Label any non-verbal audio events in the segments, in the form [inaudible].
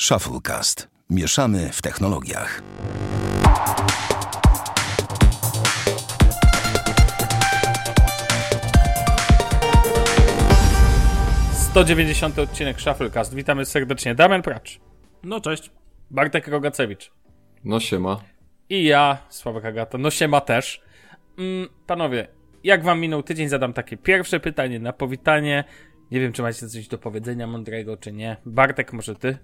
Shufflecast. Mieszamy w technologiach. Sto dziewięćdziesiąty odcinek Shufflecast. Witamy serdecznie. Damian Pracz, No cześć. Bartek Rogacewicz No siema. i ja, Sławek Agata. No siema też. Mm, panowie, jak wam minął tydzień? Zadam takie pierwsze pytanie na powitanie. Nie wiem, czy macie coś do powiedzenia mądrego, czy nie. Bartek, może ty?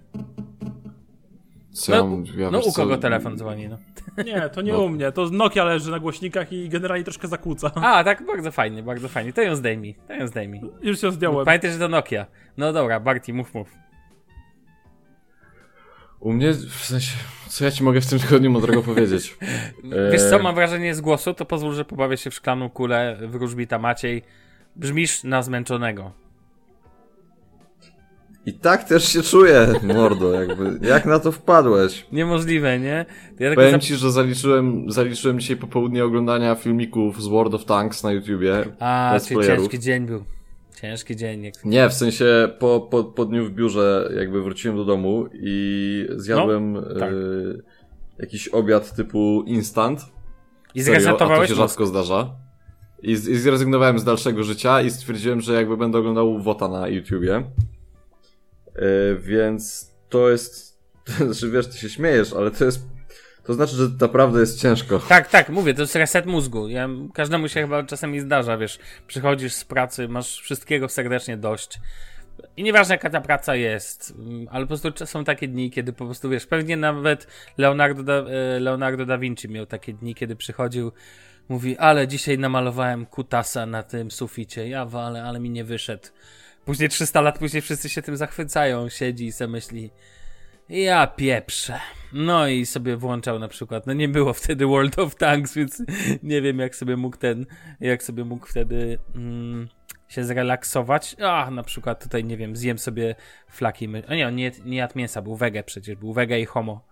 Co No, ja, mam- ja no u co, kogo telefon dzwoni, no. Nie, to nie No. u mnie. To Nokia leży na głośnikach i generalnie troszkę zakłóca. A, tak, bardzo fajnie, bardzo fajnie. To ją zdejmij, to ją zdejmij. Już się zdjąłem. Pamiętaj, że to Nokia. No dobra, Barty, mów, mów. U mnie, w sensie, co ja ci mogę w tym tygodniu mądrego [laughs] powiedzieć? Wiesz co, Eee. mam wrażenie z głosu, to pozwól, że pobawię się w szklaną kulę wróżbita Maciej. Brzmisz na zmęczonego. I tak też się czuję, mordo, jakby. Jak na to wpadłeś? Niemożliwe, nie? Ja tylko Powiem zap- ci, że zaliczyłem, zaliczyłem dzisiaj popołudnie oglądania filmików z World of Tanks na YouTubie. A, czyli ciężki dzień był. Ciężki dzień. Jak... Nie, w sensie po, po, po dniu w biurze jakby wróciłem do domu i zjadłem tak. e, jakiś obiad typu instant. I a to się rzadko zdarza. I, z, I zrezygnowałem z dalszego życia i stwierdziłem, że jakby będę oglądał WOTA na YouTubie. Yy, więc to jest... [laughs] Znaczy wiesz, ty się śmiejesz, ale to jest... To znaczy, że naprawdę jest ciężko. Tak, tak, mówię, to jest reset mózgu. Ja, każdemu się chyba czasami zdarza, wiesz, przychodzisz z pracy, masz wszystkiego serdecznie dość. I nieważne jaka ta praca jest, mm, ale po prostu są takie dni, kiedy po prostu, wiesz, pewnie nawet Leonardo da, e, Leonardo da Vinci miał takie dni, kiedy przychodził, mówi, ale dzisiaj namalowałem kutasa na tym suficie, ja wale, ale mi nie wyszedł. Później 300 lat później wszyscy się tym zachwycają, siedzi i sobie myśli, ja pieprzę. No i sobie włączał na przykład, no nie było wtedy World of Tanks, więc nie wiem jak sobie mógł ten, jak sobie mógł wtedy mm, się zrelaksować. A, na przykład tutaj, nie wiem, zjem sobie flaki, my... a nie, on nie, nie jadł mięsa, był wege przecież, był wege i homo.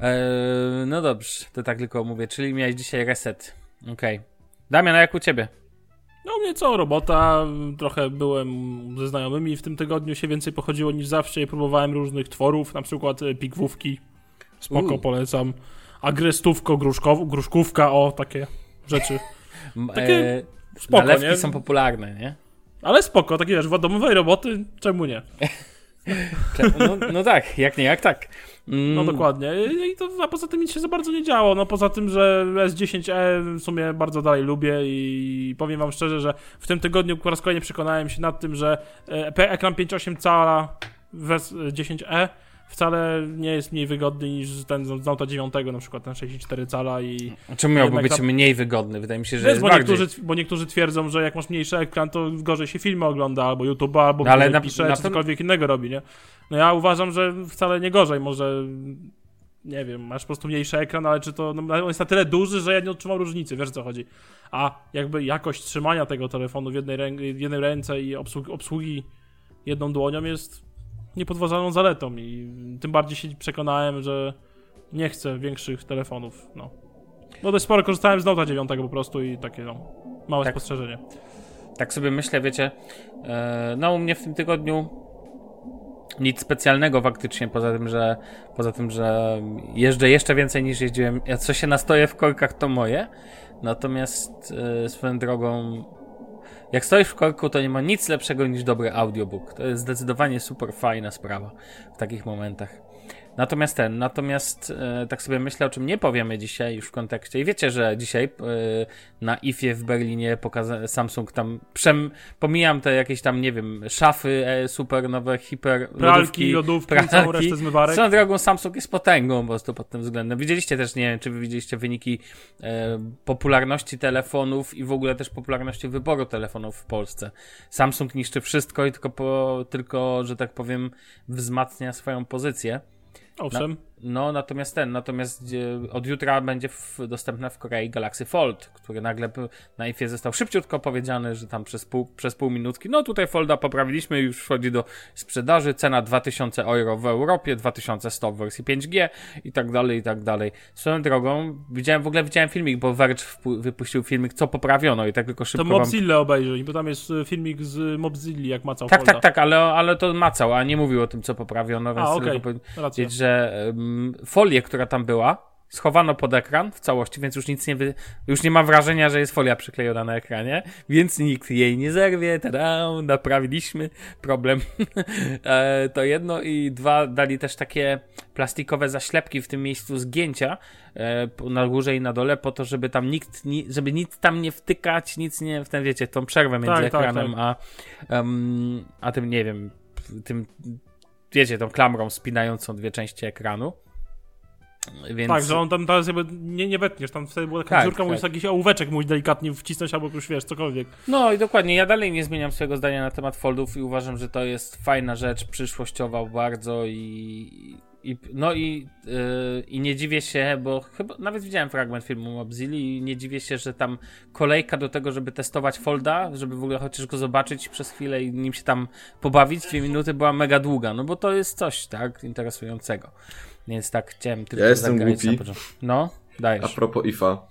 Eee, no dobrze, to tak tylko mówię, czyli miałeś dzisiaj reset. Okej. Damian, a jak u ciebie? No mnie co, robota. Trochę byłem ze znajomymi w tym tygodniu się więcej pochodziło niż zawsze i próbowałem różnych tworów, na przykład e, pigwówki. Spoko, U. polecam. Agrestówko, gruszkow, gruszkówka, o, takie rzeczy. M- Takie eee, spoko, nalewki nie? są popularne, nie? Ale spoko, takie wiesz, domowej roboty, czemu nie? [laughs] No, no tak, jak nie, jak tak. Mm, No dokładnie. I to, a poza tym nic się za bardzo nie działo. No poza tym, że S10e w sumie bardzo dalej lubię i powiem wam szczerze, że w tym tygodniu po raz kolejny przekonałem się nad tym, że e, ekran 5.8 cala wes 10e wcale nie jest mniej wygodny niż ten z Note 9 na przykład, ten 64 cala i Czemu miałby być za- mniej wygodny? Wydaje mi się, że jest bo, bardziej. niektórzy, bo niektórzy twierdzą, że jak masz mniejszy ekran, to gorzej się filmy ogląda, albo YouTube'a, albo No, ale na- pisze, na czy cokolwiek innego robi, nie? No ja uważam, że wcale nie gorzej, może nie wiem, masz po prostu mniejszy ekran, ale czy to, no, on jest na tyle duży, że ja nie odczuwam różnicy, wiesz o co chodzi. A jakby jakość trzymania tego telefonu w jednej, rę- w jednej ręce i obsługi, obsługi jedną dłonią jest niepodważalną zaletą i tym bardziej się przekonałem, że nie chcę większych telefonów, no. No dość sporo korzystałem z Note 9 po prostu i takie, no, małe Tak. spostrzeżenie. Tak sobie myślę, wiecie, e, no u mnie w tym tygodniu nic specjalnego faktycznie, poza tym, że poza tym, że jeżdżę jeszcze więcej niż jeździłem. Ja co się nastoję w korkach, to moje. Natomiast e, swoją drogą, jak stoisz w korku, to nie ma nic lepszego niż dobry audiobook. To jest zdecydowanie super fajna sprawa w takich momentach. Natomiast ten, natomiast e, tak sobie myślę, o czym nie powiemy dzisiaj już w kontekście. I wiecie, że dzisiaj e, na IFie w Berlinie pokaza- Samsung tam, przem, pomijam te jakieś tam, nie wiem, szafy e, super nowe, hiper, Pralki, lodówki, całą resztę zmywarek. Swoją drogą Samsung jest potęgą po prostu pod tym względem. Widzieliście też, nie wiem, czy wy widzieliście wyniki e, popularności telefonów i w ogóle też popularności wyboru telefonów w Polsce. Samsung niszczy wszystko i tylko, po, tylko że tak powiem, wzmacnia swoją pozycję. No, natomiast ten, natomiast e, od jutra będzie w, dostępne w Korei Galaxy Fold, który nagle na IFie został szybciutko powiedziany, że tam przez pół, przez pół minutki, no tutaj Folda poprawiliśmy, już wchodzi do sprzedaży, cena 2000 euro w Europie, 2100 w wersji 5G i tak dalej, i tak dalej. Swoją drogą, widziałem, w ogóle widziałem filmik, bo Verge wypuścił filmik, co poprawiono i tak tylko szybko To wam Mobzilla obejrzyj, bo tam jest y, filmik z Mobzilli, jak macał Tak, Folda. tak, tak, ale, ale to macał, a nie mówił o tym, co poprawiono, więc A, okej, tylko powiedzieć, że um, folię, która tam była, schowano pod ekran w całości, więc już nic nie wy... już nie ma wrażenia, że jest folia przyklejona na ekranie, więc nikt jej nie zerwie, tada, naprawiliśmy problem. [laughs] e, to jedno i dwa, dali też takie plastikowe zaślepki w tym miejscu zgięcia e, na górze i na dole, po to, żeby tam nikt, ni, żeby nic tam nie wtykać, nic nie, w ten wiecie, tą przerwę między Tak, tak, ekranem a, em, a tym, nie wiem, tym, wiecie, tą klamrą spinającą dwie części ekranu. Więc... Tak, że on tam teraz jakby nie, nie wetniesz, tam wtedy była taka Tak, dziurka, tak. musisz jakiś ołóweczek mój delikatnie wcisnąć, albo już wiesz, cokolwiek. No i dokładnie, ja dalej nie zmieniam swojego zdania na temat foldów i uważam, że to jest fajna rzecz, przyszłościowa bardzo i, i no i, yy, i nie dziwię się, bo chyba nawet widziałem fragment filmu Mobzilli i nie dziwię się, że tam kolejka do tego, żeby testować folda, żeby w ogóle chociaż go zobaczyć przez chwilę i nim się tam pobawić, dwie minuty była mega długa, no bo to jest coś, tak, interesującego. Więc tak chciałem tylko Ja jestem głupi. No, A dajesz. propos IFA.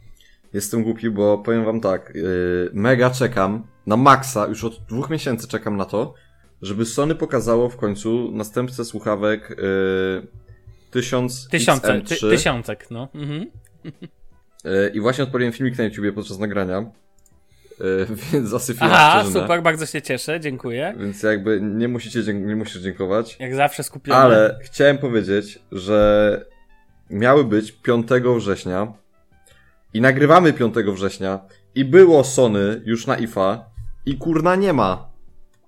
Jestem głupi, bo powiem wam tak. Yy, mega czekam na maksa, już od dwóch miesięcy czekam na to, żeby Sony pokazało w końcu następcę słuchawek yy, 1000 Tysiące, ty, XM3. tysiącek, no. Mhm. Yy, I właśnie odpaliłem filmik na YouTubie podczas nagrania. Yy, [laughs] więc zasypiłem Aha, szczerzynę. super, bardzo się cieszę, dziękuję. Więc jakby nie musicie, nie musisz dziękować. Jak zawsze skupiony. Ale chciałem powiedzieć, że miały być 5 września i nagrywamy 5 września i było Sony już na IFA i kurna nie ma.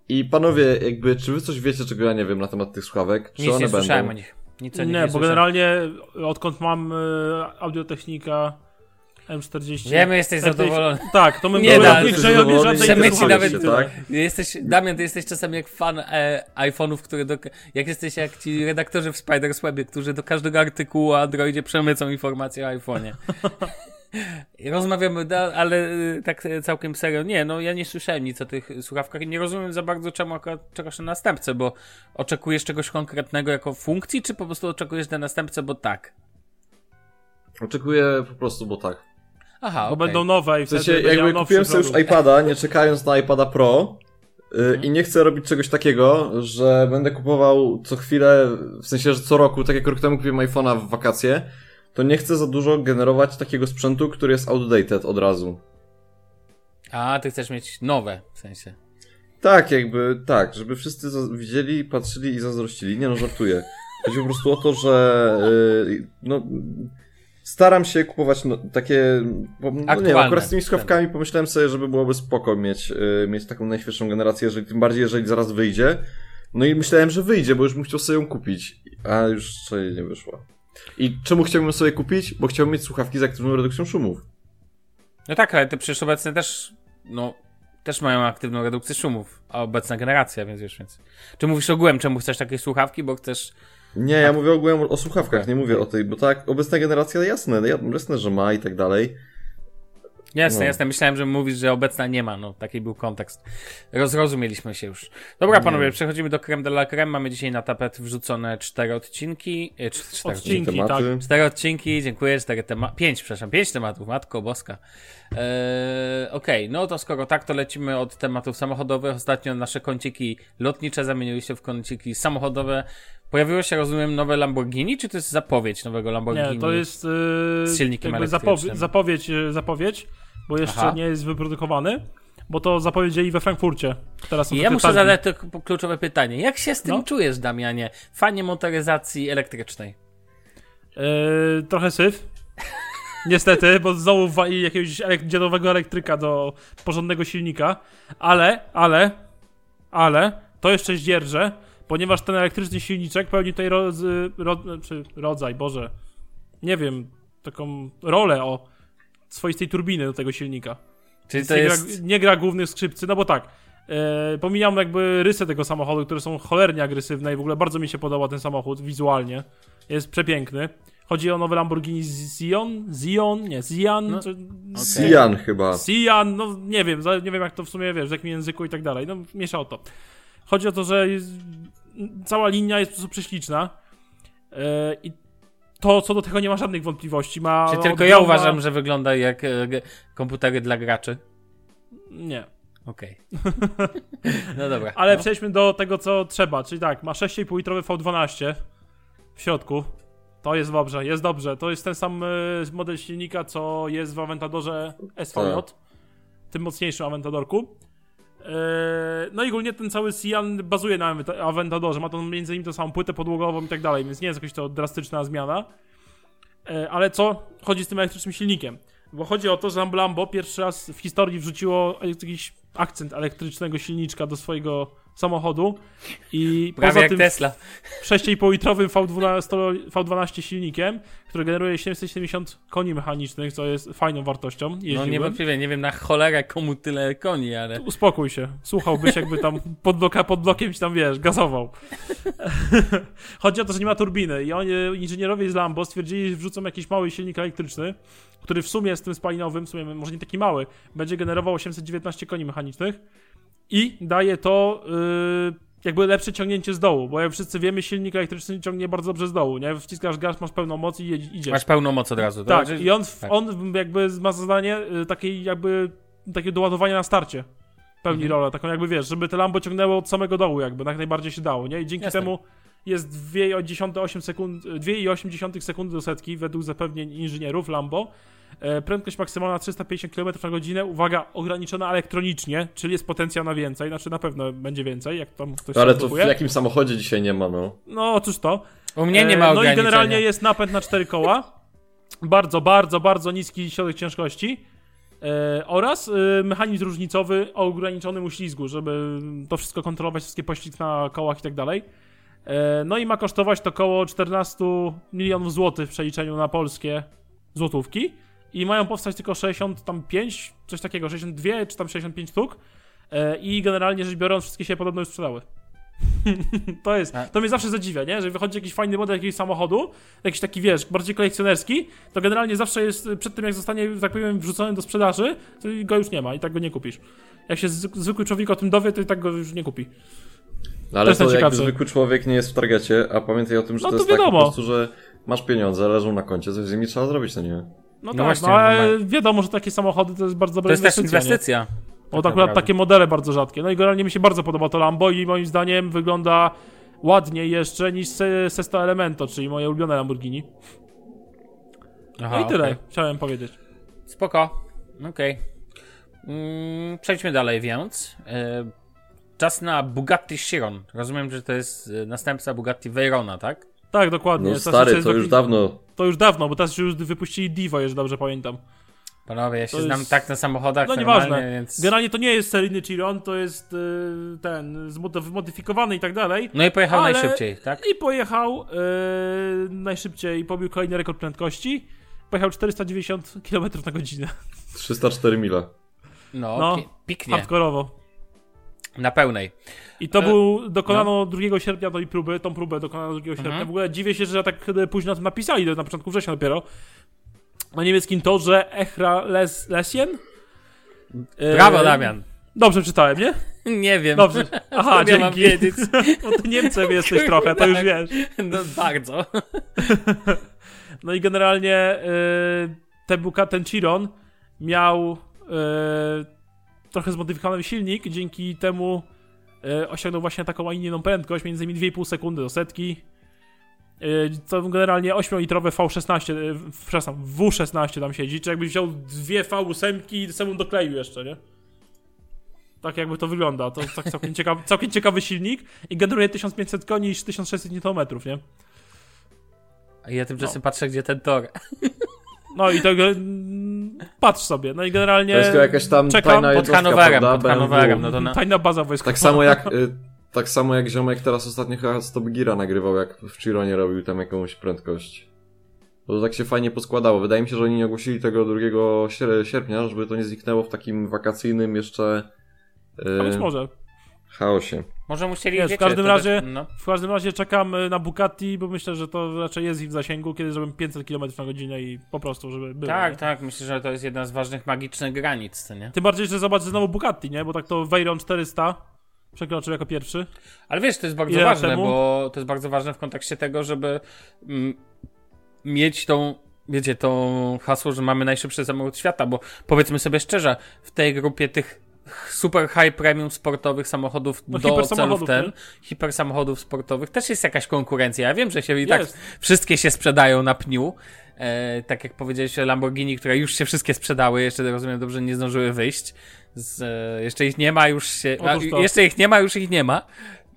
I panowie, jakby, czy wy coś wiecie, czego ja nie wiem na temat tych słuchawek? Czy Nic one nie słyszałem będą? o nich. Nic Nie, nie, bo generalnie odkąd mam y, audiotechnika M40... Wiemy, jesteś MTX zadowolony. Tak, to my Nie nie, da- nie, żadnej nawet- tak? Jesteś, Damian, ty jesteś czasem jak fan e, iPhone'ów, które do, jak jesteś jak ci redaktorzy w Spider's Webie, którzy do każdego artykułu o Androidzie przemycą informacje o iPhone'ie. [laughs] I [laughs] Rozmawiamy, da, ale y, tak e, całkiem serio. Nie, no ja nie słyszałem nic o tych słuchawkach i nie rozumiem za bardzo, czemu akurat czekasz na następcę, bo oczekujesz czegoś konkretnego jako funkcji, czy po prostu oczekujesz na następcę, bo tak? Oczekuję po prostu, bo tak. Aha, Bo okej. będą nowe i W sensie, jakby kupiłem sobie już iPada, nie czekając na iPada Pro y, Mhm. i nie chcę robić czegoś takiego, że będę kupował co chwilę, w sensie, że co roku, tak jak rok temu kupiłem iPhone'a w wakacje, to nie chcę za dużo generować takiego sprzętu, który jest outdated od razu. A, ty chcesz mieć nowe, w sensie. Tak, jakby, tak, żeby wszyscy widzieli, patrzyli i zazdrościli. Nie no, żartuję. Chodzi po prostu o to, że y, no, staram się kupować no, takie, bo, no nie akurat z tymi słuchawkami pomyślałem sobie, żeby byłoby spoko mieć, y, mieć taką najświeższą generację, jeżeli, tym bardziej, jeżeli zaraz wyjdzie. No i myślałem, że wyjdzie, bo już bym chciał sobie ją kupić, a już sobie nie wyszła. I czemu chciałbym sobie kupić? Bo chciałbym mieć słuchawki z aktywną redukcją szumów. No tak, ale te przecież obecne też, no, też mają aktywną redukcję szumów, a obecna generacja, więc wiesz, więc... Czy mówisz ogółem, czemu chcesz takie słuchawki, bo chcesz... Nie, ja mówię ogółem o słuchawkach, nie mówię o tej, bo tak, obecna generacja jasne, jasne, że ma i tak dalej. Jasne, No. jasne, myślałem, że mówisz, że obecna nie ma, no, taki był kontekst. Rozrozumieliśmy się już. Dobra, panowie, przechodzimy do creme de la creme, mamy dzisiaj na tapet wrzucone cztery odcinki, e, cz- cztery Odcinki. odcinki. Tematy. Cztery odcinki, dziękuję, cztery tematów, pięć, przepraszam, pięć tematów, matko boska. Eee, Okej, no to skoro tak, to lecimy od tematów samochodowych. Ostatnio nasze kąciki lotnicze zamieniły się w kąciki samochodowe. Pojawiło się, rozumiem, nowe Lamborghini, czy to jest zapowiedź nowego Lamborghini? Nie, to jest yy, Z silnikiem elektrycznym. zapowie- zapowiedź, yy, zapowiedź, bo jeszcze Aha. nie jest wyprodukowany, bo to zapowiedzieli we Frankfurcie. Teraz ja muszę targi. zadać to kluczowe pytanie. Jak się z tym No. czujesz, Damianie? Fanie motoryzacji elektrycznej. Yy, trochę syf. [laughs] Niestety, bo znowu wali jakiegoś dziadowego elektryka do porządnego silnika, ale, ale, ale, to jeszcze zdzierżę, ponieważ ten elektryczny silniczek pełni tutaj roz, ro, czy rodzaj, Boże, nie wiem, taką rolę o swoistej turbiny do tego silnika. Czyli to nie, jest... gra, nie gra głównych skrzypcy, no bo tak. E, pomijam jakby rysy tego samochodu, które są cholernie agresywne i w ogóle bardzo mi się podoba ten samochód wizualnie. Jest przepiękny. Chodzi o nowy Lamborghini Zion? Zion? Nie, Zian? No, czy- Sian chyba. Sian, no nie wiem, nie wiem jak to w sumie wiesz, w jakim języku i tak dalej. No miesza o to. Chodzi o to, że cała linia jest po prostu prześliczna. E, I to co do tego nie ma żadnych wątpliwości. Ma Czy tylko ja uważam, że wygląda jak e, komputery dla graczy? Nie. Okej. [laughs] no dobra. Ale no. przejdźmy do tego, co trzeba. Czyli tak, ma 6,5 litrowy V12 w środku. To jest dobrze, jest dobrze. To jest ten sam e, model silnika, co jest w Aventadorze SVJ. Tak. Tym mocniejszym Aventadorku. E, No i ogólnie ten cały Sian bazuje na Avent- Aventadorze. Ma to między innymi tą samą płytę podłogową i tak dalej, więc nie jest jakaś to drastyczna zmiana. E, Ale co chodzi z tym elektrycznym silnikiem? Bo chodzi o to, że Lambo pierwszy raz w historii wrzuciło jakiś akcent elektrycznego silniczka do swojego samochodu i Prawie poza tym Tesla. 6,5 litrowym V12, V12 silnikiem, który generuje 770 koni mechanicznych, co jest fajną wartością. No Jeździłbym. niewątpliwie, nie wiem na cholerę komu tyle koni, ale... Uspokój się. Słuchałbyś, jakby tam pod, bloka, pod blokiem ci tam, wiesz, gazował. [laughs] Chodzi o to, że nie ma turbiny i oni, inżynierowie z Lambo stwierdzili, że wrzucą jakiś mały silnik elektryczny, który w sumie z tym spalinowym, w sumie może nie taki mały, będzie generował 819 koni mechanicznych i daje to yy, jakby lepsze ciągnięcie z dołu, bo jak wszyscy wiemy, silnik elektryczny ciągnie bardzo dobrze z dołu, nie? Wciskasz gaz, masz pełną moc i idziesz. Masz pełną moc od razu. Tak, znaczy- i on, tak. on jakby ma zadanie y, takiej jakby takie doładowania na starcie. Pełni Mhm. rolę, taką jakby wiesz, żeby te Lambo ciągnęło od samego dołu jakby, jak najbardziej się dało, nie? I dzięki Jasne. temu jest 2,8 sekund, 2,8 sekundy do setki według zapewnień inżynierów Lambo. E, prędkość maksymalna 350 km na godzinę, uwaga, ograniczona elektronicznie, czyli jest potencjał na więcej, znaczy na pewno będzie więcej, jak tam ktoś Ale się to w jakim samochodzie dzisiaj nie ma, no? No otóż to. U mnie nie E, ma No i ograniczenia. generalnie jest napęd na cztery koła. Bardzo, bardzo, bardzo niski środek ciężkości. E, oraz mechanizm różnicowy o ograniczonym uślizgu, żeby to wszystko kontrolować, wszystkie poślizg na kołach i tak dalej. No i ma kosztować to około 14 milionów złotych w przeliczeniu na polskie złotówki. I mają powstać tylko 65, coś takiego, 62 czy tam 65 sztuk. E, I generalnie rzecz biorąc, wszystkie się podobno już sprzedały. [laughs] to jest, A- to mnie zawsze zadziwia, nie? Że wychodzi jakiś fajny model jakiegoś samochodu, jakiś taki, wiesz, bardziej kolekcjonerski, to generalnie zawsze jest, przed tym jak zostanie, tak powiem, wrzucony do sprzedaży, to go już nie ma i tak go nie kupisz. Jak się zwyk- zwykły człowiek o tym dowie, to i tak go już nie kupi. No ale to jakby najciekawsze. zwykły człowiek nie jest w targecie, a pamiętaj o tym, że No to to jest tak po wiadomo. prostu, że masz pieniądze, leżą na koncie, coś z nimi trzeba zrobić, to nie? No, No tak, właśnie, no ale ma- wiadomo, że takie samochody to jest bardzo dobra To jest też inwestycja. nie? inwestycja. Bo tak akurat naprawdę. takie modele bardzo rzadkie. No i generalnie mi się bardzo podoba to Lambo i moim zdaniem wygląda ładniej jeszcze niż Se- Sesto Elemento, czyli moje ulubione Lamborghini. Aha, No i tyle, okej. chciałem powiedzieć. Spoko. Okej. Mm, przejdźmy dalej więc. E, czas na Bugatti Chiron. Rozumiem, że to jest e, następca Bugatti Veyrona, tak? Tak, dokładnie. No stary, to już dawno. To już dawno, bo teraz już wypuścili Divo, jeżeli dobrze pamiętam. Panowie, ja się To znam jest- tak na samochodach No nieważne. więc... Generalnie to nie jest seryjny Chiron, to jest y, ten zmod- zmodyfikowany i tak dalej. No i pojechał Ale- najszybciej, tak? I pojechał y, najszybciej, pobił kolejny rekord prędkości. Pojechał 490 km na godzinę. 304 mile. No, No, pi- piknie. Hardkorowo. Na pełnej. I to E, był, dokonano 2 sierpnia tej próby, tą próbę dokonano 2 sierpnia. Mhm. W ogóle dziwię się, że tak późno o tym napisali, na początku września dopiero. Na niemieckim torze Echra Les, Lesien? E, Brawo, Damian. Dobrze czytałem, nie? Nie wiem. Dobrze. Aha, Skąd ja mam dzięki. wiedzieć? [laughs] Bo ty Niemcem jesteś trochę, to już Tak. wiesz. No bardzo. [laughs] No i generalnie y, ten Chiron miał y, trochę zmodyfikowany silnik, dzięki temu y, osiągnął właśnie taką, a inną prędkość, między innymi 2,5 sekundy do setki. To generalnie 8-litrowe V16, y, przepraszam, W16 tam siedzi, czy jakbyś wziął dwie V8 i samą dokleił jeszcze, nie? Tak jakby to wygląda. To tak całkiem, ciekawy, [laughs] całkiem ciekawy silnik i generuje 1500 koni i 1600 Nm, nie? A ja tymczasem No. patrzę, gdzie ten tor. [laughs] No i tego. mm, Patrz sobie. No i generalnie. To jest to jakaś tam czekam tajna Pod jednostka, Hanowerem, prawda? pod Hanowerem, BMW. no to na... Tajna baza wojskowa. Tak samo jak... Y, tak samo jak ziomek teraz ostatnio chyba Stop Gira nagrywał, jak w Chironie robił tam jakąś prędkość. Bo to tak się fajnie poskładało. Wydaje mi się, że oni nie ogłosili tego 2 sier- sierpnia, żeby to nie zniknęło w takim wakacyjnym jeszcze... A być może. chaosie. Może musieli, Wiesz, w każdym razie- też- no. W każdym razie czekam y, na Bugatti, bo myślę, że to raczej jest ich w zasięgu, kiedy zrobię 500 km na godzinę i po prostu, żeby było. Tak, nie? tak, myślę, że to jest jedna z ważnych magicznych granic, nie? Tym bardziej, że zobacz, że znowu Bugatti, nie? Bo tak to Veyron 400 przekroczył jako pierwszy. Ale wiesz, to jest bardzo Ile ważne, temu? bo to jest bardzo ważne w kontekście tego, żeby mm, mieć tą, wiecie, to hasło, że mamy najszybszy samochód świata, bo powiedzmy sobie szczerze, w tej grupie tych super high premium sportowych samochodów No, do celów ten, hiper samochodów sportowych też jest jakaś konkurencja. Ja wiem, że się i tak Jest. wszystkie się sprzedają na pniu. E, tak jak powiedziałeś Lamborghini, które już się wszystkie sprzedały, jeszcze rozumiem dobrze, nie zdążyły wyjść. Z, e, jeszcze ich nie ma, już się. A, jeszcze ich nie ma, już ich nie ma.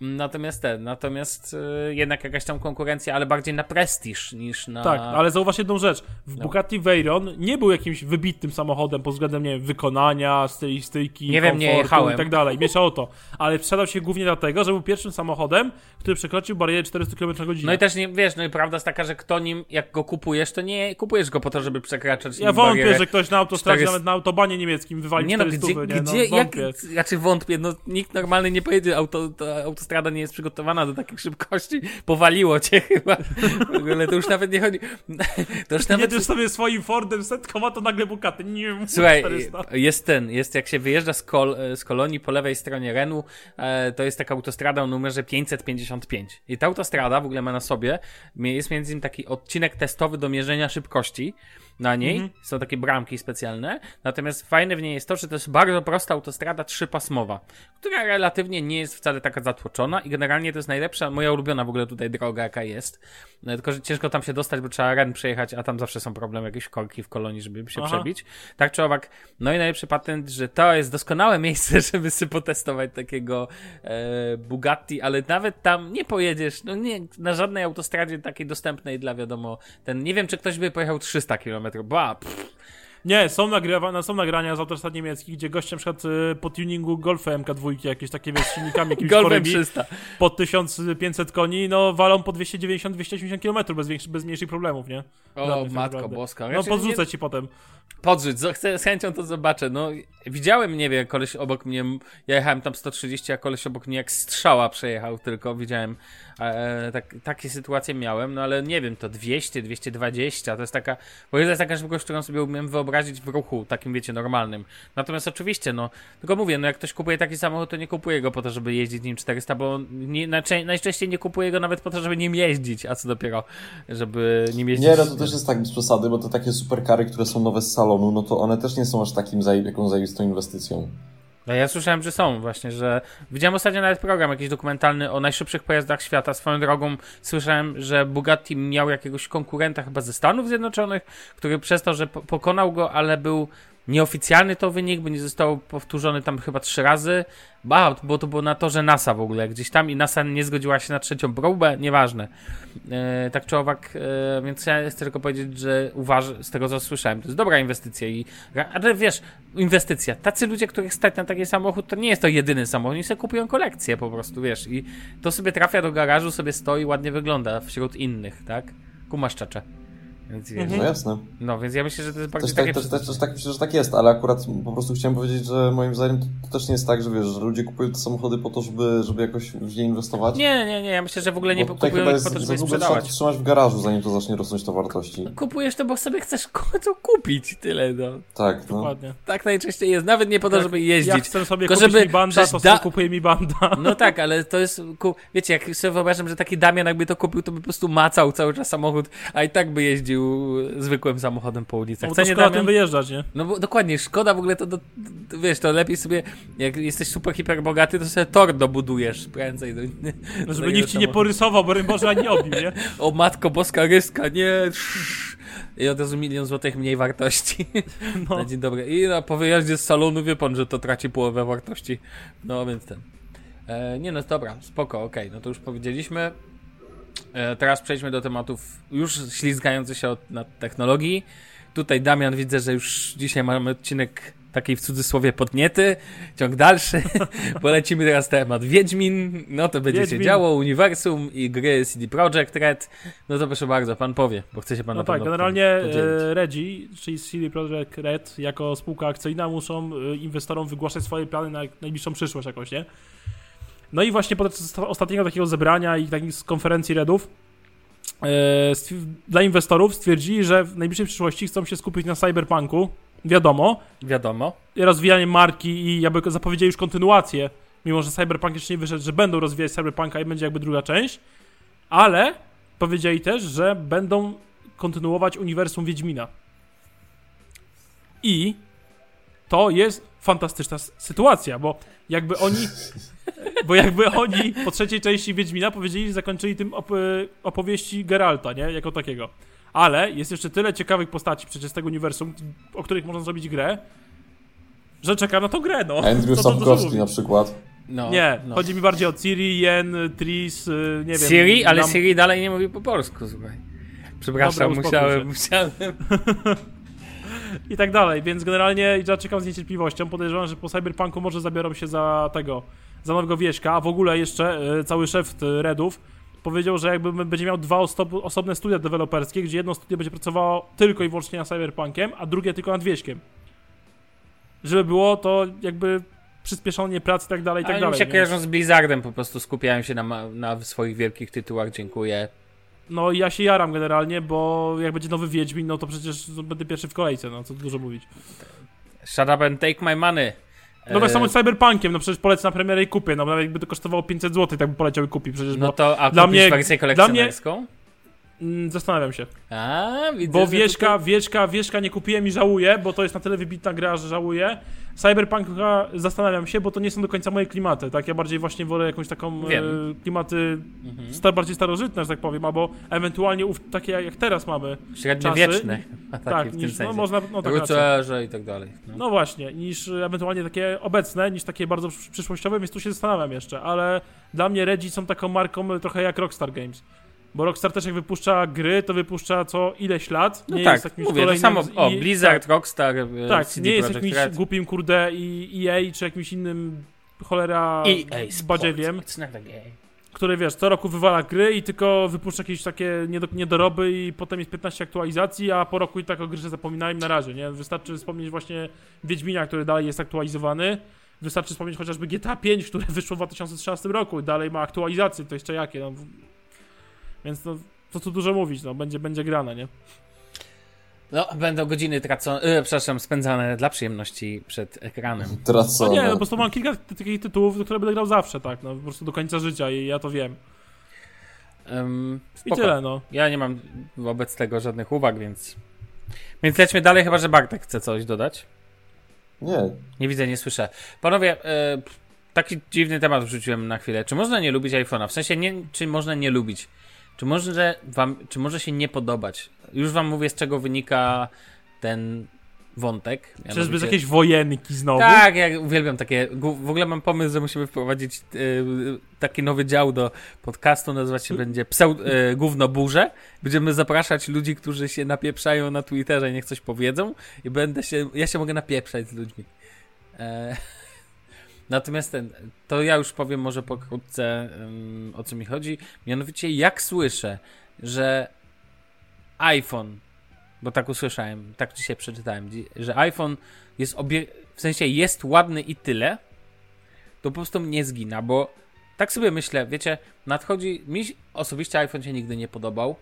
Natomiast ten, natomiast e, jednak jakaś tam konkurencja, ale bardziej na prestiż niż na. Tak, ale zauważ jedną rzecz. W No. Bugatti Veyron nie był jakimś wybitnym samochodem pod względem, nie wiem, wykonania, stylistyki, Nie wiem, nie jechałem. i tak dalej. Miesza o to. Ale sprzedał się głównie dlatego, że był pierwszym samochodem, który przekroczył barierę 400 km na godzinę. No i też nie wiesz, no i prawda jest taka, że kto nim, jak go kupujesz, to nie kupujesz go po to, żeby przekraczać. ja wątpię, barierę. że ktoś na autostradzie, 400 nawet na autobanie niemieckim wywalił Nie no, 400, gdzie, nie? gdzie, no, jak, wątpię. znaczy wątpię, no nikt normalny nie pojedzie, auto, ta autostrada nie jest przygotowana do takich szybkości, powaliło cię chyba, w ogóle to już nawet nie chodzi, to już nawet... Jedziesz sobie swoim Fordem setką, a to nagle Bugatti. Nie, Słuchaj, 400. jest ten, jest jak się wyjeżdża z, kol, z kolonii po lewej stronie Renu, e, to jest taka autostrada o numerze 555. I ta autostrada w ogóle ma na sobie, jest między innymi taki odcinek testowy do mierzenia szybkości na niej. Mhm. Są takie bramki specjalne. Natomiast fajne w niej jest to, że to jest bardzo prosta autostrada trzypasmowa, która relatywnie nie jest wcale taka zatłoczona i generalnie to jest najlepsza, moja ulubiona w ogóle tutaj droga, jaka jest. No, tylko, że ciężko tam się dostać, bo trzeba Ren przejechać, a tam zawsze są problemy, jakieś korki w kolonii, żeby się Aha. przebić. Tak czy owak, no i najlepszy patent, że to jest doskonałe miejsce, [laughs] żeby sobie potestować takiego e, Bugatti, ale nawet tam nie pojedziesz, no nie, na żadnej autostradzie takiej dostępnej dla wiadomo, ten, nie wiem, czy ktoś by pojechał 300 km, ba, pff, Nie, są, nagrywa, są nagrania z autostrad niemieckich, gdzie goście na przykład y, po tuningu Golfa MK2, jakieś takie wiesz, silnikami jakimiś Golfem chorymi, 300. po 1500 koni, no walą po 290-280 km bez, większy, bez mniejszych problemów, nie? O, Żadnych tak matko naprawdę. boska. No Znaczy, podrzucę nie- ci potem. Podrzuć, chcę, z chęcią to zobaczę. No, widziałem, nie wiem, koleś obok mnie, ja jechałem tam 130, a koleś obok mnie jak strzała przejechał tylko, widziałem, e, tak, takie sytuacje miałem, no ale nie wiem, to 200, 220, to jest taka, bo to jest taka szybkość, którą sobie umiem wyobrazić w ruchu, takim wiecie, normalnym. Natomiast oczywiście, no, tylko mówię, no jak ktoś kupuje taki samochód, to nie kupuje go po to, żeby jeździć nim 400, bo nie, najczęściej nie kupuje go nawet po to, żeby nim jeździć, a co dopiero, żeby nim jeździć. Nie, no to też jest tak bez przesady, bo te takie superkary, które są nowe z salonu, no to one też nie są aż takim zaje- jaką zajebistą inwestycją. No ja słyszałem, że są właśnie, że widziałem ostatnio nawet program jakiś dokumentalny o najszybszych pojazdach świata. Swoją drogą słyszałem, że Bugatti miał jakiegoś konkurenta chyba ze Stanów Zjednoczonych, który przez to, że po pokonał go, ale był nieoficjalny to wynik, bo nie został powtórzony tam chyba trzy razy. Ba, bo to było na torze NASA w ogóle, gdzieś tam i NASA nie zgodziła się na trzecią próbę, nieważne. E, tak czy owak, e, więc ja chcę tylko powiedzieć, że uważam, z tego co słyszałem, to jest dobra inwestycja i, ale wiesz, inwestycja, tacy ludzie, których stać na taki samochód, to nie jest to jedyny samochód, oni sobie kupują kolekcję po prostu, wiesz, i to sobie trafia do garażu, sobie stoi, ładnie wygląda wśród innych, tak? Kumasz czacze. Więc wiesz, No jasne. no więc ja myślę, że to jest bardziej Też tak, takie... też, też, też tak myślę, że tak jest, ale akurat po prostu chciałem powiedzieć, że moim zdaniem to, to też nie jest tak, że wiesz, że ludzie kupują te samochody po to, żeby, żeby jakoś w nie inwestować. Nie, nie, nie, ja myślę, że w ogóle nie Bo kupują chyba ich jest po to, żeby je trzeba sprzedawać. to trzymać w garażu, zanim to zacznie rosnąć to wartości. Kupujesz to, bo sobie chcesz [laughs] to kupić, tyle, no. Tak, no. Dokładnie. Tak najczęściej jest, nawet nie po to, Tak, żeby Ja jeździć. chcę sobie Tylko kupić żeby- mi banda, to da- sobie kupuję mi banda. [laughs] No tak, ale to jest, ku... wiecie, jak sobie wyobrażam, że taki Damian jakby to kupił, to by po prostu macał cały czas samochód, a i tak by jeździł zwykłym samochodem po ulicach. No, to nie, szkoda tym wyjeżdżać, nie? No bo dokładnie, szkoda w ogóle to, do, to, wiesz, to lepiej sobie, jak jesteś super hiper bogaty, to sobie tor dobudujesz prędzej. Do, No, żeby nikt ci nie porysował, bo Boże ani obił, nie? [laughs] O matko boska ryska, nie. I od razu milion złotych mniej wartości. [laughs] No. Na dzień dobry. I no, po wyjeździe z salonu wie pan, że to traci połowę wartości. No więc ten. E, nie no, dobra, spoko, okej, no to już powiedzieliśmy. E, teraz przejdźmy do tematów już ślizgających się od, na technologii. Tutaj Damian widzę, że już dzisiaj mamy odcinek takiej w cudzysłowie podniety, ciąg dalszy. [laughs] Polecimy teraz temat Wiedźmin, no to będzie się Wiedźmin. działo, uniwersum i gry CD Projekt Red. No to proszę bardzo, pan powie, bo chce się pan No tak, generalnie e, Regi, czyli CD Projekt Red, jako spółka akcyjna muszą e, inwestorom wygłaszać swoje plany na najbliższą przyszłość jakoś, nie? No i właśnie podczas ostatniego takiego zebrania i takich z konferencji Redów e, dla inwestorów stwierdzili, że w najbliższej przyszłości chcą się skupić na cyberpunku, wiadomo, Wiadomo. i rozwijanie marki i jakby zapowiedzieli już kontynuację, mimo że Cyberpunk jeszcze nie wyszedł, że będą rozwijać Cyberpunka i będzie jakby druga część, ale powiedzieli też, że będą kontynuować uniwersum Wiedźmina. I to jest fantastyczna sytuacja, bo jakby oni bo jakby oni po trzeciej części Wiedźmina powiedzieli, że zakończyli tym op opowieści Geralta, nie? Jako takiego. Ale jest jeszcze tyle ciekawych postaci przecież z tego uniwersum, o których można zrobić grę, że czekam na tą grę, no. Andrew [laughs] Sapkowski na przykład. No, Nie, no. chodzi mi bardziej o Ciri, Yen, Tris, y, nie wiem. Siri, ale Nam- Siri dalej nie mówi po polsku, słuchaj. Przepraszam, Dobra, musiałem, musiałem. [laughs] I tak dalej, więc generalnie ja czekam z niecierpliwością. Podejrzewam, że po Cyberpunku może zabiorą się za tego, za nowego wieśka, a w ogóle jeszcze y, cały szef y, Redów powiedział, że jakby będzie miał dwa osobne studia deweloperskie, gdzie jedno studio będzie pracowało tylko i wyłącznie nad Cyberpunkiem, a drugie tylko nad wieśkiem. Żeby było to jakby przyspieszenie pracy i tak dalej, i tak Ale dalej. mi się kojarzą z Blizzardem, po prostu skupiają się na, na swoich wielkich tytułach, dziękuję. No ja się jaram generalnie, bo jak będzie nowy Wiedźmin, no to przecież będę pierwszy w kolejce, no co tu dużo mówić. Shut up and take my money. No tak E, samo z Cyberpunkiem, no przecież polecę na premierę i kupię, no nawet jakby to kosztowało 500 zł, tak by poleciał i kupi przecież, No to, a dla mnie- wersję dla mnie- kolekcjonerską? Zastanawiam się. A, widzę, Bo że Wieśka, tutaj- Wieśka, Wieśka nie kupiłem i żałuję, bo to jest na tyle wybitna gra, że żałuję. Cyberpunka zastanawiam się, bo to nie są do końca moje klimaty, tak? Ja bardziej właśnie wolę jakąś taką e, klimaty Mhm. star, bardziej starożytne, że tak powiem, albo ewentualnie ów, takie jak teraz mamy. Średniowieczne. [laughs] Tak, tym niż, no można, no tak. Rycerze i tak dalej. No. No właśnie, niż ewentualnie takie obecne, niż takie bardzo przysz- przyszłościowe, więc tu się zastanawiam jeszcze, ale dla mnie Reggie są taką marką trochę jak Rockstar Games. Bo Rockstar też jak wypuszcza gry, to wypuszcza co ileś lat. No nie tak, jest jakimś mówię, to samo, z- o, Blizzard, Rockstar, e, Tak, CD nie jest Projekt jakimś Red. głupim kurde i EA czy jakimś innym cholera EA Sports, badziewiem, który wiesz, co roku wywala gry i tylko wypuszcza jakieś takie niedo, niedoroby i potem jest 15 aktualizacji, a po roku i tak o grze zapominają na razie, nie? Wystarczy wspomnieć właśnie Wiedźmina, który dalej jest aktualizowany. Wystarczy wspomnieć chociażby GTA 5, które wyszło w 2013 roku i dalej ma aktualizacje, to jeszcze jakie, no. Więc no, co tu dużo mówić, no, będzie, będzie grane, nie? No, będą godziny tracone, e, przepraszam, spędzane dla przyjemności przed ekranem. No Tracone. nie, no po prostu mam kilka ty- takich tytułów, które będę grał zawsze, tak, no, po prostu do końca życia i ja to wiem. Um, I tyle, no. Ja nie mam wobec tego żadnych uwag, więc... Więc lećmy dalej, chyba że Bartek chce coś dodać. Nie, Nie widzę, nie słyszę. Panowie, e, taki dziwny temat wrzuciłem na chwilę. Czy można nie lubić iPhone'a? W sensie, nie, czy można nie lubić? Czy może, wam, czy może się nie podobać? Już wam mówię, z czego wynika ten wątek. Czyżby z Mianowicie- jakiejś wojenki znowu? Tak, ja uwielbiam takie. W ogóle mam pomysł, że musimy wprowadzić e, taki nowy dział do podcastu. Nazywać się będzie pseud, e, Gówno Burze. Będziemy zapraszać ludzi, którzy się napieprzają na Twitterze i niech coś powiedzą. I będę się. Ja się mogę napieprzać z ludźmi. E, natomiast ten, to ja już powiem może pokrótce o co mi chodzi. Mianowicie, jak słyszę, że iPhone, bo tak usłyszałem, tak dzisiaj przeczytałem, że iPhone jest obie... w sensie jest ładny i tyle, to po prostu mnie zgina, bo tak sobie myślę, wiecie, nadchodzi, mi osobiście iPhone się nigdy nie podobał.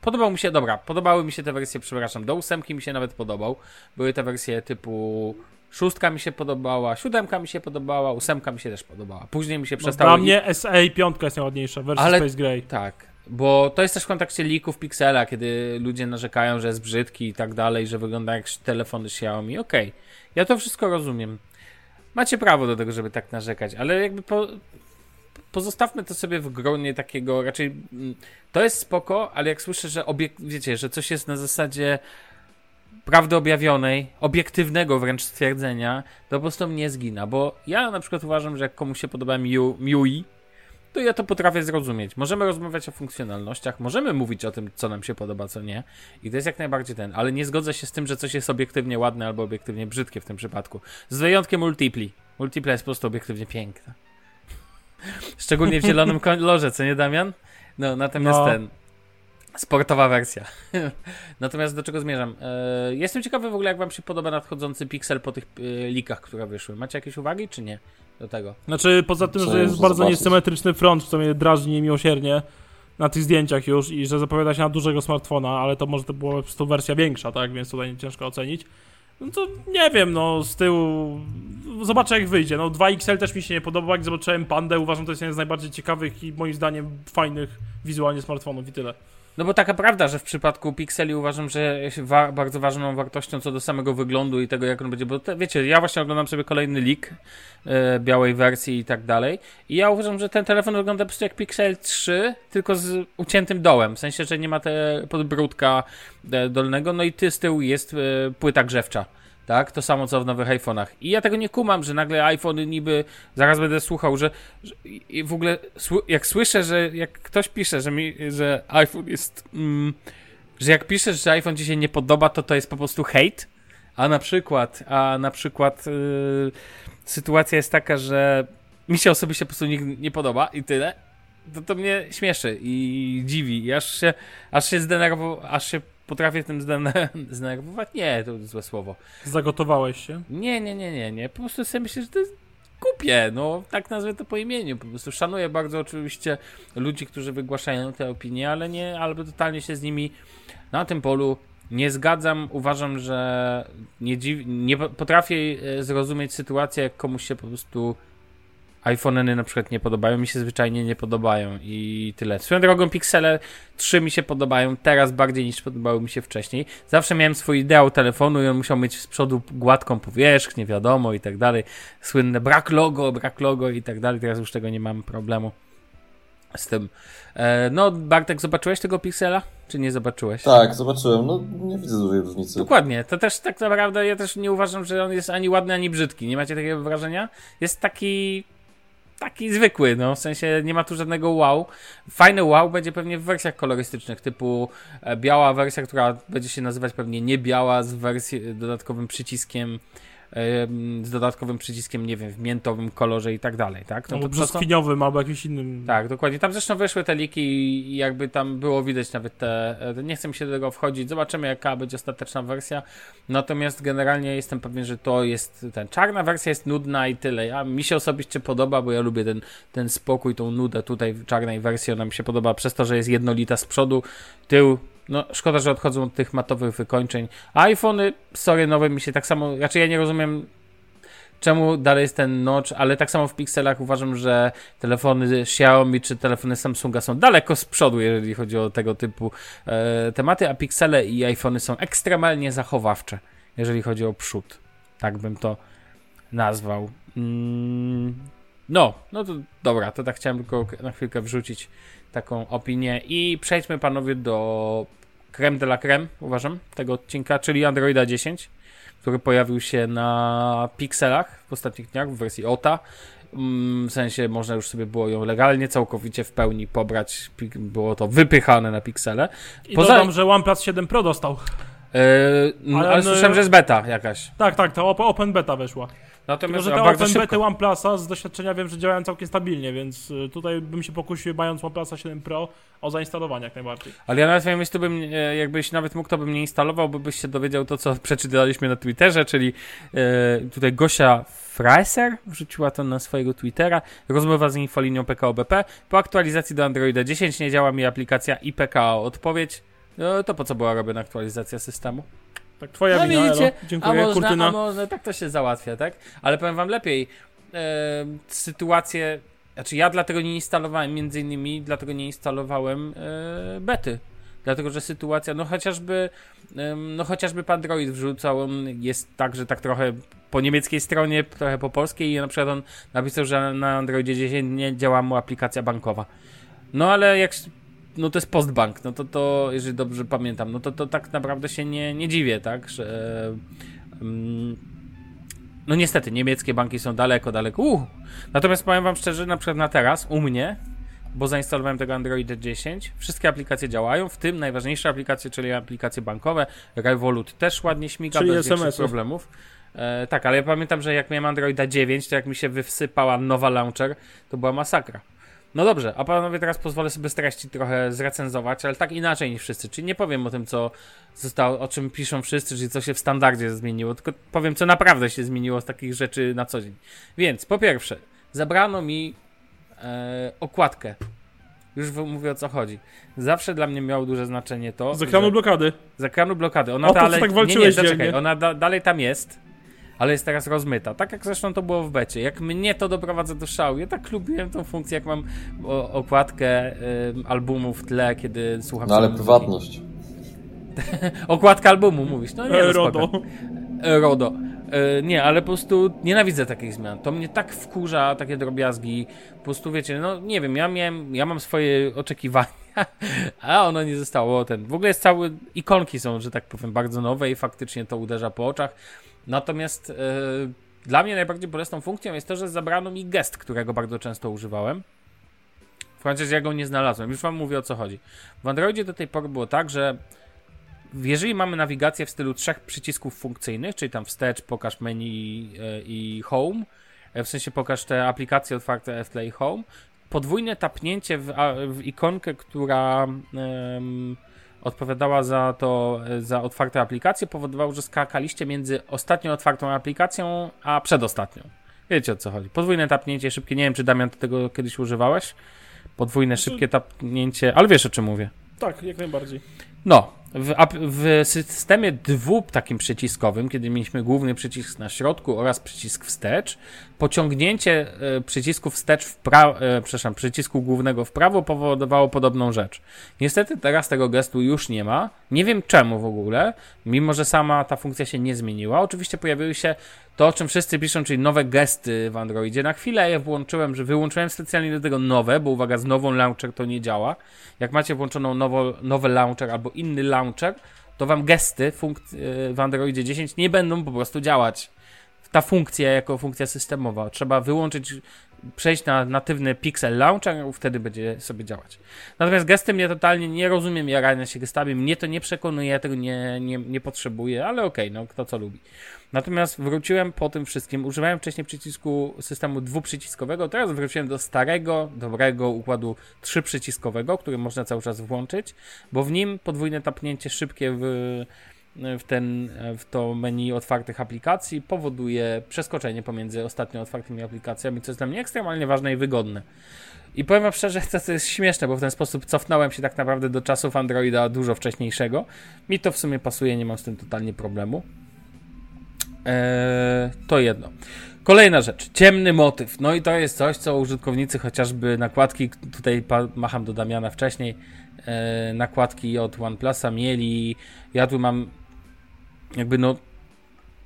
Podobał mi się, dobra, podobały mi się te wersje, przepraszam, do ósemki mi się nawet podobał. Były te wersje typu szóstka mi się podobała, siódemka mi się podobała, ósemka mi się też podobała. Później mi się No, przestało... dla mnie SA 5 jest najładniejsza, wersja Ale- Space Gray. Tak, bo to jest też w kontekście leaków Pixela, kiedy ludzie narzekają, że jest brzydki i tak dalej, że wygląda jak telefony Xiaomi. Okej, ja to wszystko rozumiem. Macie prawo do tego, żeby tak narzekać, ale jakby po, pozostawmy to sobie w gronie takiego, raczej mm, to jest spoko, ale jak słyszę, że obiek- wiecie, że coś jest na zasadzie prawdy objawionej, obiektywnego wręcz stwierdzenia, to po prostu mnie zgina, bo ja na przykład uważam, że jak komuś się podoba Miu- MIUI, to ja to potrafię zrozumieć. Możemy rozmawiać o funkcjonalnościach, możemy mówić o tym, co nam się podoba, co nie. I to jest jak najbardziej ten, ale nie zgodzę się z tym, że coś jest obiektywnie ładne albo obiektywnie brzydkie w tym przypadku. Z wyjątkiem multipli. Multipla jest po prostu obiektywnie piękna. [laughs] Szczególnie w zielonym kolorze, co nie, Damian? No, natomiast No. ten. Sportowa wersja. [laughs] Natomiast do czego zmierzam? E, jestem ciekawy w ogóle, jak Wam się podoba nadchodzący Pixel po tych e, likach, które wyszły. Macie jakieś uwagi, czy nie? do tego. Znaczy, poza tym, że jest bardzo zobaczyć. niesymetryczny front, co mnie drażni niemiłosiernie na tych zdjęciach już i że zapowiada się na dużego smartfona, ale to może to była po prostu wersja większa, tak, więc tutaj ciężko ocenić. No to nie wiem, no z tyłu zobaczę jak wyjdzie. No 2XL też mi się nie podoba, jak zobaczyłem Pandę, uważam, to jest jeden z najbardziej ciekawych i moim zdaniem fajnych wizualnie smartfonów i tyle. No bo taka prawda, że w przypadku Pixeli uważam, że wa- bardzo ważną wartością co do samego wyglądu i tego, jak on będzie, bo te, wiecie, ja właśnie oglądam sobie kolejny leak e, białej wersji i tak dalej i ja uważam, że ten telefon wygląda po prostu jak Pixel 3, tylko z uciętym dołem, w sensie, że nie ma te podbródka e, dolnego, no i ty z tyłu jest e, płyta grzewcza. Tak, to samo co w nowych iPhone'ach. I ja tego nie kumam, że nagle iPhone niby zaraz będę słuchał, że, że w ogóle jak słyszę, że jak ktoś pisze, że mi, że iPhone jest mm, że jak piszesz, że iPhone ci się nie podoba, to to jest po prostu hate, a na przykład, a na przykład yy, sytuacja jest taka, że mi się osobiście po prostu nie, nie podoba i tyle, to to mnie śmieszy i dziwi. I aż się, aż się zdenerwował, aż się potrafię tym zdene- [laughs] zdenerwować. Nie, to złe słowo. Zagotowałeś się. Nie, nie, nie, nie, nie. Po prostu sobie myślę, że to jest głupie, no tak nazwę to po imieniu. Po prostu szanuję bardzo oczywiście ludzi, którzy wygłaszają te opinie, ale nie, albo totalnie się z nimi na tym polu nie zgadzam. Uważam, że nie, dziw, nie po- potrafię e, zrozumieć sytuację, jak komuś się po prostu iPhone'y na przykład nie podobają, mi się zwyczajnie nie podobają i tyle. Swoją drogą Pixele 3 mi się podobają teraz bardziej niż podobały mi się wcześniej. Zawsze miałem swój ideał telefonu i on musiał mieć z przodu gładką powierzchnię, wiadomo i tak dalej. Słynne brak logo, brak logo i tak dalej. Teraz już tego nie mam problemu z tym. E, no Bartek, zobaczyłeś tego Pixela? Czy nie zobaczyłeś? Tak, zobaczyłem. No nie widzę dużej różnicy. Dokładnie, to też tak naprawdę ja też nie uważam, że on jest ani ładny, ani brzydki. Nie macie takiego wrażenia? Jest taki taki zwykły, no w sensie nie ma tu żadnego wow. Fajny wow będzie pewnie w wersjach kolorystycznych, typu e, biała wersja, która będzie się nazywać pewnie nie biała z wersji dodatkowym przyciskiem em, z dodatkowym przyciskiem, nie wiem, w miętowym kolorze i tak dalej, tak? No, to- no, to są- brzoskwiniowym albo jakimś innym. tak, dokładnie. Tam zresztą wyszły te liki i jakby tam było widać nawet te. e, Nie chcę mi się do tego wchodzić. Zobaczymy, jaka będzie ostateczna wersja. Natomiast generalnie jestem pewien, że to jest ten. Czarna wersja jest nudna i tyle. Ja, mi się osobiście podoba, bo ja lubię ten, ten spokój, tą nudę tutaj w czarnej wersji. Ona mi się podoba przez to, że jest jednolita z przodu, tył. No, szkoda, że odchodzą od tych matowych wykończeń. IPhony, sorry, nowe mi się tak samo. Raczej ja nie rozumiem czemu dalej jest ten notch, ale tak samo w pikselach uważam, że telefony Xiaomi czy telefony Samsunga są daleko z przodu, jeżeli chodzi o tego typu e, tematy, a piksele i iPhony są ekstremalnie zachowawcze, jeżeli chodzi o przód. Tak bym to nazwał. Mm, no, no to dobra, to tak chciałem tylko na chwilkę wrzucić taką opinię i przejdźmy panowie do creme de la creme, uważam, tego odcinka, czyli Androida 10 który pojawił się na Pixelach w ostatnich dniach w wersji OTA. Mm, W sensie można już sobie było ją legalnie, całkowicie w pełni pobrać. Było to wypychane na Pixele. I Poza- dodam, że OnePlus 7 Pro dostał. Yy, no, ale, Ale słyszałem, że jest beta jakaś. Tak, tak, to op- Open Beta weszła. Tylko, Natomiast że a te bardzo Open szybko. Bety OnePlusa z doświadczenia wiem, że działają całkiem stabilnie, więc y, tutaj bym się pokusił, mając OnePlusa 7 Pro, o zainstalowanie jak najbardziej. Ale ja na twoim miejscu bym, e, jakbyś nawet mógł, to bym nie instalował, bo byś się dowiedział to, co [laughs] przeczytaliśmy na Twitterze, czyli e, tutaj Gosia Fraser wrzuciła to na swojego Twittera. Rozmowa z infolinią PKO BP. Po aktualizacji do Androida 10 nie działa mi aplikacja IPKO odpowiedź. No, to po co była robiona aktualizacja systemu? Tak, twoja No wina, widzicie, Elo. A Dziękuję, można, kurtyna. a można, tak to się załatwia, tak? Ale powiem wam lepiej, e, sytuację, znaczy ja dlatego nie instalowałem, między innymi dlatego nie instalowałem e, bety. Dlatego, że sytuacja, no chociażby, no chociażby pan Android wrzucał, on jest tak, że tak trochę po niemieckiej stronie, trochę po polskiej i na przykład on napisał, że na Androidzie 10 nie działa mu aplikacja bankowa. No ale jak, no to jest postbank, no to to, jeżeli dobrze pamiętam, no to to tak naprawdę się nie, nie dziwię, tak, że no niestety, niemieckie banki są daleko, daleko, uh. Natomiast powiem wam szczerze, na przykład na teraz, u mnie, bo zainstalowałem tego Androida 10, wszystkie aplikacje działają, w tym najważniejsze aplikacje, czyli aplikacje bankowe, Revolut też ładnie śmiga, Czyli bez SMS-y. problemów. E, tak, ale ja pamiętam, że jak miałem Androida 9, to jak mi się wysypała nowa launcher, to była masakra. No dobrze, a panowie teraz pozwolę sobie streści trochę zrecenzować, ale tak inaczej niż wszyscy. Czyli nie powiem o tym, co zostało, o czym piszą wszyscy, czyli co się w standardzie zmieniło, tylko powiem, co naprawdę się zmieniło z takich rzeczy na co dzień. Więc po pierwsze, zabrano mi e, okładkę. Już mówię o co chodzi. Zawsze dla mnie miało duże znaczenie to. Z ekranu że- blokady. z ekranu blokady. Ona O to, dalej, tak nie, walczyłeś nie, zaczekaj, ona da, dalej tam jest, ale jest teraz rozmyta. Tak jak zresztą to było w becie. Jak mnie to doprowadza do szału. Ja tak lubiłem tą funkcję, jak mam o, okładkę albumu w tle, kiedy słucham No ale muzyki. prywatność. [laughs] Okładka albumu mówisz. No nie, no E. RODO. E, RODO. E, Nie, ale po prostu nienawidzę takich zmian. To mnie tak wkurza, takie drobiazgi. Po prostu wiecie, no nie wiem, ja miałem, ja mam swoje oczekiwania, [laughs] a ono nie zostało ten. W ogóle jest cały, ikonki są, że tak powiem, bardzo nowe i faktycznie to uderza po oczach. Natomiast e, dla mnie najbardziej bolesną funkcją jest to, że zabrano mi gest, którego bardzo często używałem. Chociaż ja go nie znalazłem. Już wam mówię o co chodzi. W Androidzie do tej pory było tak, że jeżeli mamy nawigację w stylu trzech przycisków funkcyjnych, czyli tam wstecz, pokaż menu e, i home, e, w sensie pokaż te aplikacje otwarte w i home, podwójne tapnięcie w, w ikonkę, która em, odpowiadała za to, e, za otwarte aplikacje, powodowało, że skakaliście między ostatnią otwartą aplikacją, a przedostatnią. Wiecie o co chodzi. Podwójne tapnięcie szybkie, nie wiem czy Damian tego kiedyś używałeś. Podwójne szybkie tapnięcie, ale wiesz o czym mówię. Tak, jak najbardziej. No, w, w systemie dwu takim przyciskowym, kiedy mieliśmy główny przycisk na środku oraz przycisk wstecz, pociągnięcie e, przycisku wstecz w prawo, e, przepraszam, przycisku głównego w prawo powodowało podobną rzecz. Niestety teraz tego gestu już nie ma. Nie wiem czemu w ogóle, mimo że sama ta funkcja się nie zmieniła. Oczywiście pojawiły się to, o czym wszyscy piszą, czyli nowe gesty w Androidzie. Na chwilę je włączyłem, że wyłączyłem specjalnie do tego nowe, bo uwaga, z nową launcher to nie działa. Jak macie włączoną nowo, nowy launcher albo inny launcher, to wam gesty y, w Androidzie 10 nie będą po prostu działać. Ta funkcja jako funkcja systemowa. Trzeba wyłączyć, przejść na natywny Pixel Launcher, wtedy będzie sobie działać. Natomiast gesty mnie totalnie nie rozumiem jarania się gestami, mnie to nie przekonuje, ja tego nie, nie, nie potrzebuję, ale okej, no kto co lubi. Natomiast wróciłem po tym wszystkim, używałem wcześniej przycisku systemu dwuprzyciskowego, teraz wróciłem do starego, dobrego układu trzyprzyciskowego, który można cały czas włączyć, bo w nim podwójne tapnięcie szybkie w, w, ten, w to menu otwartych aplikacji powoduje przeskoczenie pomiędzy ostatnio otwartymi aplikacjami, co jest dla mnie ekstremalnie ważne i wygodne. I powiem wam szczerze, [laughs] to, to jest śmieszne, bo w ten sposób cofnąłem się tak naprawdę do czasów Androida dużo wcześniejszego. Mi to w sumie pasuje, nie mam z tym totalnie problemu. Eee, to jedno. Kolejna rzecz, ciemny motyw. No i to jest coś, co użytkownicy chociażby nakładki, tutaj macham do Damiana wcześniej, e, nakładki od OnePlusa mieli. Ja tu mam jakby no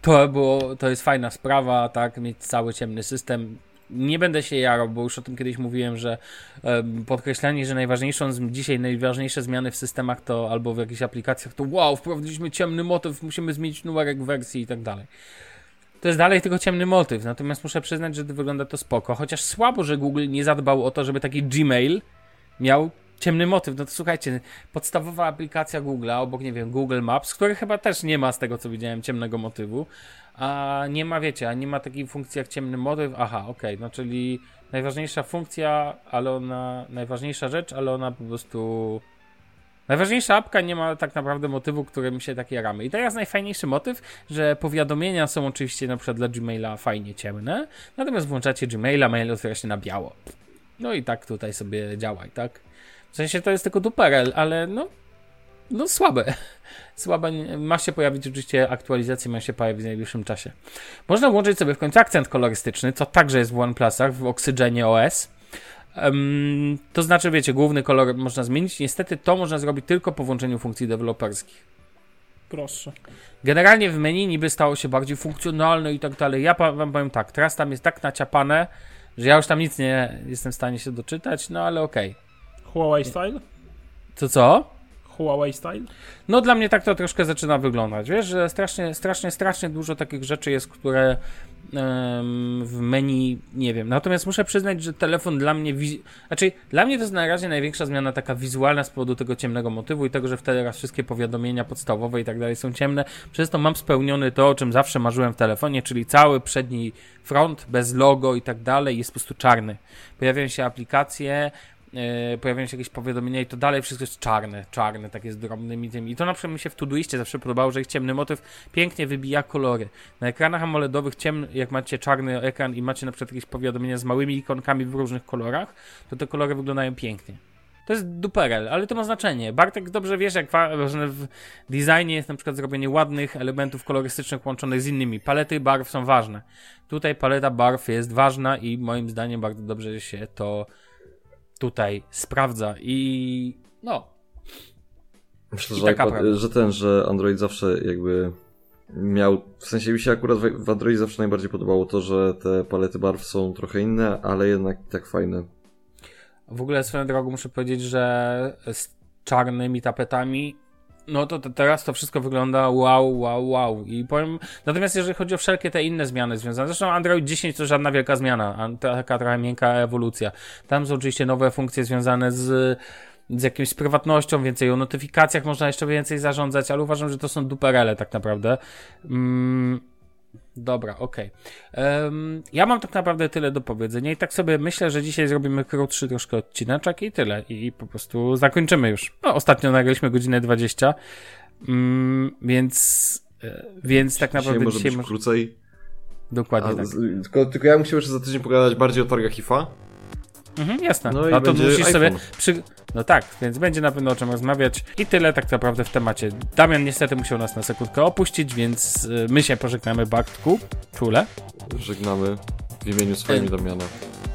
to było, to jest fajna sprawa, tak, mieć cały ciemny system. Nie będę się jarał, bo już o tym kiedyś mówiłem, że em, podkreślanie, że najważniejszą dzisiaj najważniejsze zmiany w systemach to albo w jakichś aplikacjach to wow, wprowadziliśmy ciemny motyw, musimy zmienić numerek wersji i tak dalej. To jest dalej tylko ciemny motyw, natomiast muszę przyznać, że wygląda to spoko, chociaż słabo, że Google nie zadbał o to, żeby taki Gmail miał ciemny motyw. No to słuchajcie, podstawowa aplikacja Google'a, obok, nie wiem, Google Maps, który chyba też nie ma z tego, co widziałem, ciemnego motywu, a nie ma, wiecie, a nie ma takiej funkcji jak ciemny motyw, aha, okej, no czyli najważniejsza funkcja, ale ona, najważniejsza rzecz, ale ona po prostu... Najważniejsza apka nie ma tak naprawdę motywu, którym się takie ramy. I teraz najfajniejszy motyw, że powiadomienia są oczywiście na przykład dla Gmaila fajnie ciemne, natomiast włączacie Gmaila, mail otwiera się na biało. No i tak tutaj sobie działaj, tak? W sensie to jest tylko duperel, ale no, no słabe. [laughs] Słabe. Ma się pojawić oczywiście aktualizacja, ma się pojawić w najbliższym czasie. Można włączyć sobie w końcu akcent kolorystyczny, co także jest w OnePlusach, w Oxygenie OS. Em, to znaczy, wiecie, główny kolor można zmienić. Niestety to można zrobić tylko po włączeniu funkcji deweloperskich. Proszę. Generalnie w menu niby stało się bardziej funkcjonalne i tak dalej. Ja wam powiem tak, teraz tam jest tak naciapane, że ja już tam nic nie jestem w stanie się doczytać, no ale okej. Huawei style? To co? Huawei style? No dla mnie tak to troszkę zaczyna wyglądać. Wiesz, że strasznie, strasznie, strasznie dużo takich rzeczy jest, które w menu nie wiem. Natomiast muszę przyznać, że telefon dla mnie, wiz- znaczy dla mnie to jest na razie największa zmiana taka wizualna z powodu tego ciemnego motywu i tego, że wtedy raz wszystkie powiadomienia podstawowe i tak dalej są ciemne. Przez to mam spełniony to, o czym zawsze marzyłem w telefonie, czyli cały przedni front bez logo i tak dalej jest po prostu czarny. Pojawiają się aplikacje, pojawiają się jakieś powiadomienia i to dalej wszystko jest czarne, czarne, takie z drobnymi tymi. I to na przykład mi się w Todoistie zawsze podobało, że ich ciemny motyw pięknie wybija kolory. Na ekranach AMOLEDowych ciemny, jak macie czarny ekran i macie na przykład jakieś powiadomienia z małymi ikonkami w różnych kolorach, to te kolory wyglądają pięknie. To jest duperel, ale to ma znaczenie. Bartek dobrze wiesz, jak ważne w designie jest na przykład zrobienie ładnych elementów kolorystycznych łączonych z innymi. Palety barw są ważne. Tutaj paleta barw jest ważna i moim zdaniem bardzo dobrze się to tutaj sprawdza i no. Myślę, I że, iPad, że ten, że Android zawsze jakby miał, w sensie mi się akurat w, w Androidzie zawsze najbardziej podobało to, że te palety barw są trochę inne, ale jednak tak fajne. W ogóle swoją drogą muszę powiedzieć, że z czarnymi tapetami no to, to teraz to wszystko wygląda wow, wow, wow. I powiem, natomiast jeżeli chodzi o wszelkie te inne zmiany związane, zresztą Android 10 to żadna wielka zmiana, taka trochę miękka ewolucja. Tam są oczywiście nowe funkcje związane z z jakimś prywatnością, więcej o notyfikacjach można jeszcze więcej zarządzać, ale uważam, że to są duperele tak naprawdę. Mm, dobra, okej. Em, ja mam tak naprawdę tyle do powiedzenia i tak sobie myślę, że dzisiaj zrobimy krótszy troszkę odcineczek i tyle. I po prostu zakończymy już. No, ostatnio nagraliśmy godzinę 20, mm, więc, e, więc tak Dzisiaj naprawdę może dzisiaj być może... krócej. Dokładnie A, tak. tylko, tylko ja bym chciał jeszcze za tydzień pogadać bardziej o targach IFA. Mhm, jasne. No i A to musisz sobie przy... No tak, więc będzie na pewno o czym rozmawiać. I tyle tak naprawdę w temacie. Damian niestety musiał nas na sekundkę opuścić, więc y, my się pożegnamy Bartku. Czule. Żegnamy w imieniu swoim i Damiana.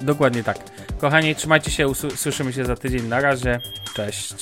Dokładnie tak. Kochani, trzymajcie się, usły- słyszymy się za tydzień. Na razie. Cześć.